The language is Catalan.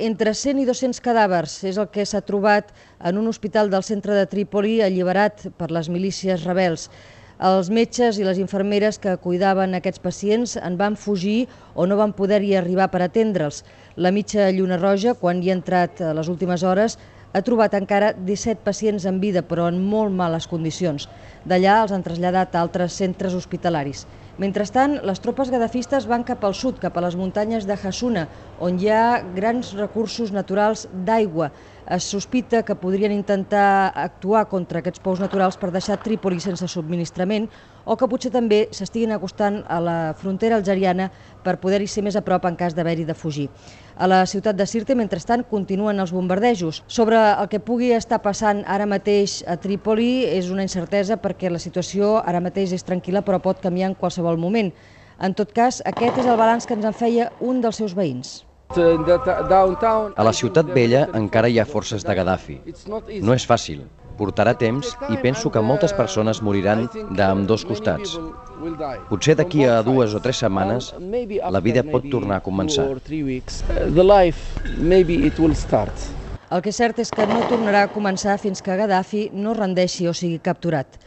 entre 100 i 200 cadàvers és el que s'ha trobat en un hospital del centre de Trípoli alliberat per les milícies rebels. Els metges i les infermeres que cuidaven aquests pacients en van fugir o no van poder-hi arribar per atendre'ls. La mitja Lluna Roja, quan hi ha entrat a les últimes hores, ha trobat encara 17 pacients en vida, però en molt males condicions. D'allà els han traslladat a altres centres hospitalaris. Mentrestant, les tropes gadafistes van cap al sud, cap a les muntanyes de Hasuna, on hi ha grans recursos naturals d'aigua. Es sospita que podrien intentar actuar contra aquests pous naturals per deixar Trípoli sense subministrament o que potser també s'estiguin acostant a la frontera algeriana per poder-hi ser més a prop en cas d'haver-hi de fugir. A la ciutat de Sirte, mentrestant, continuen els bombardejos. Sobre el que pugui estar passant ara mateix a Trípoli és una incertesa perquè la situació ara mateix és tranquil·la però pot canviar en qualsevol moment. En tot cas, aquest és el balanç que ens en feia un dels seus veïns. A la ciutat vella encara hi ha forces de Gaddafi. No és fàcil, portarà temps i penso que moltes persones moriran d'ambdós costats. Potser d'aquí a dues o tres setmanes la vida pot tornar a començar. El que és cert és que no tornarà a començar fins que Gaddafi no rendeixi o sigui capturat.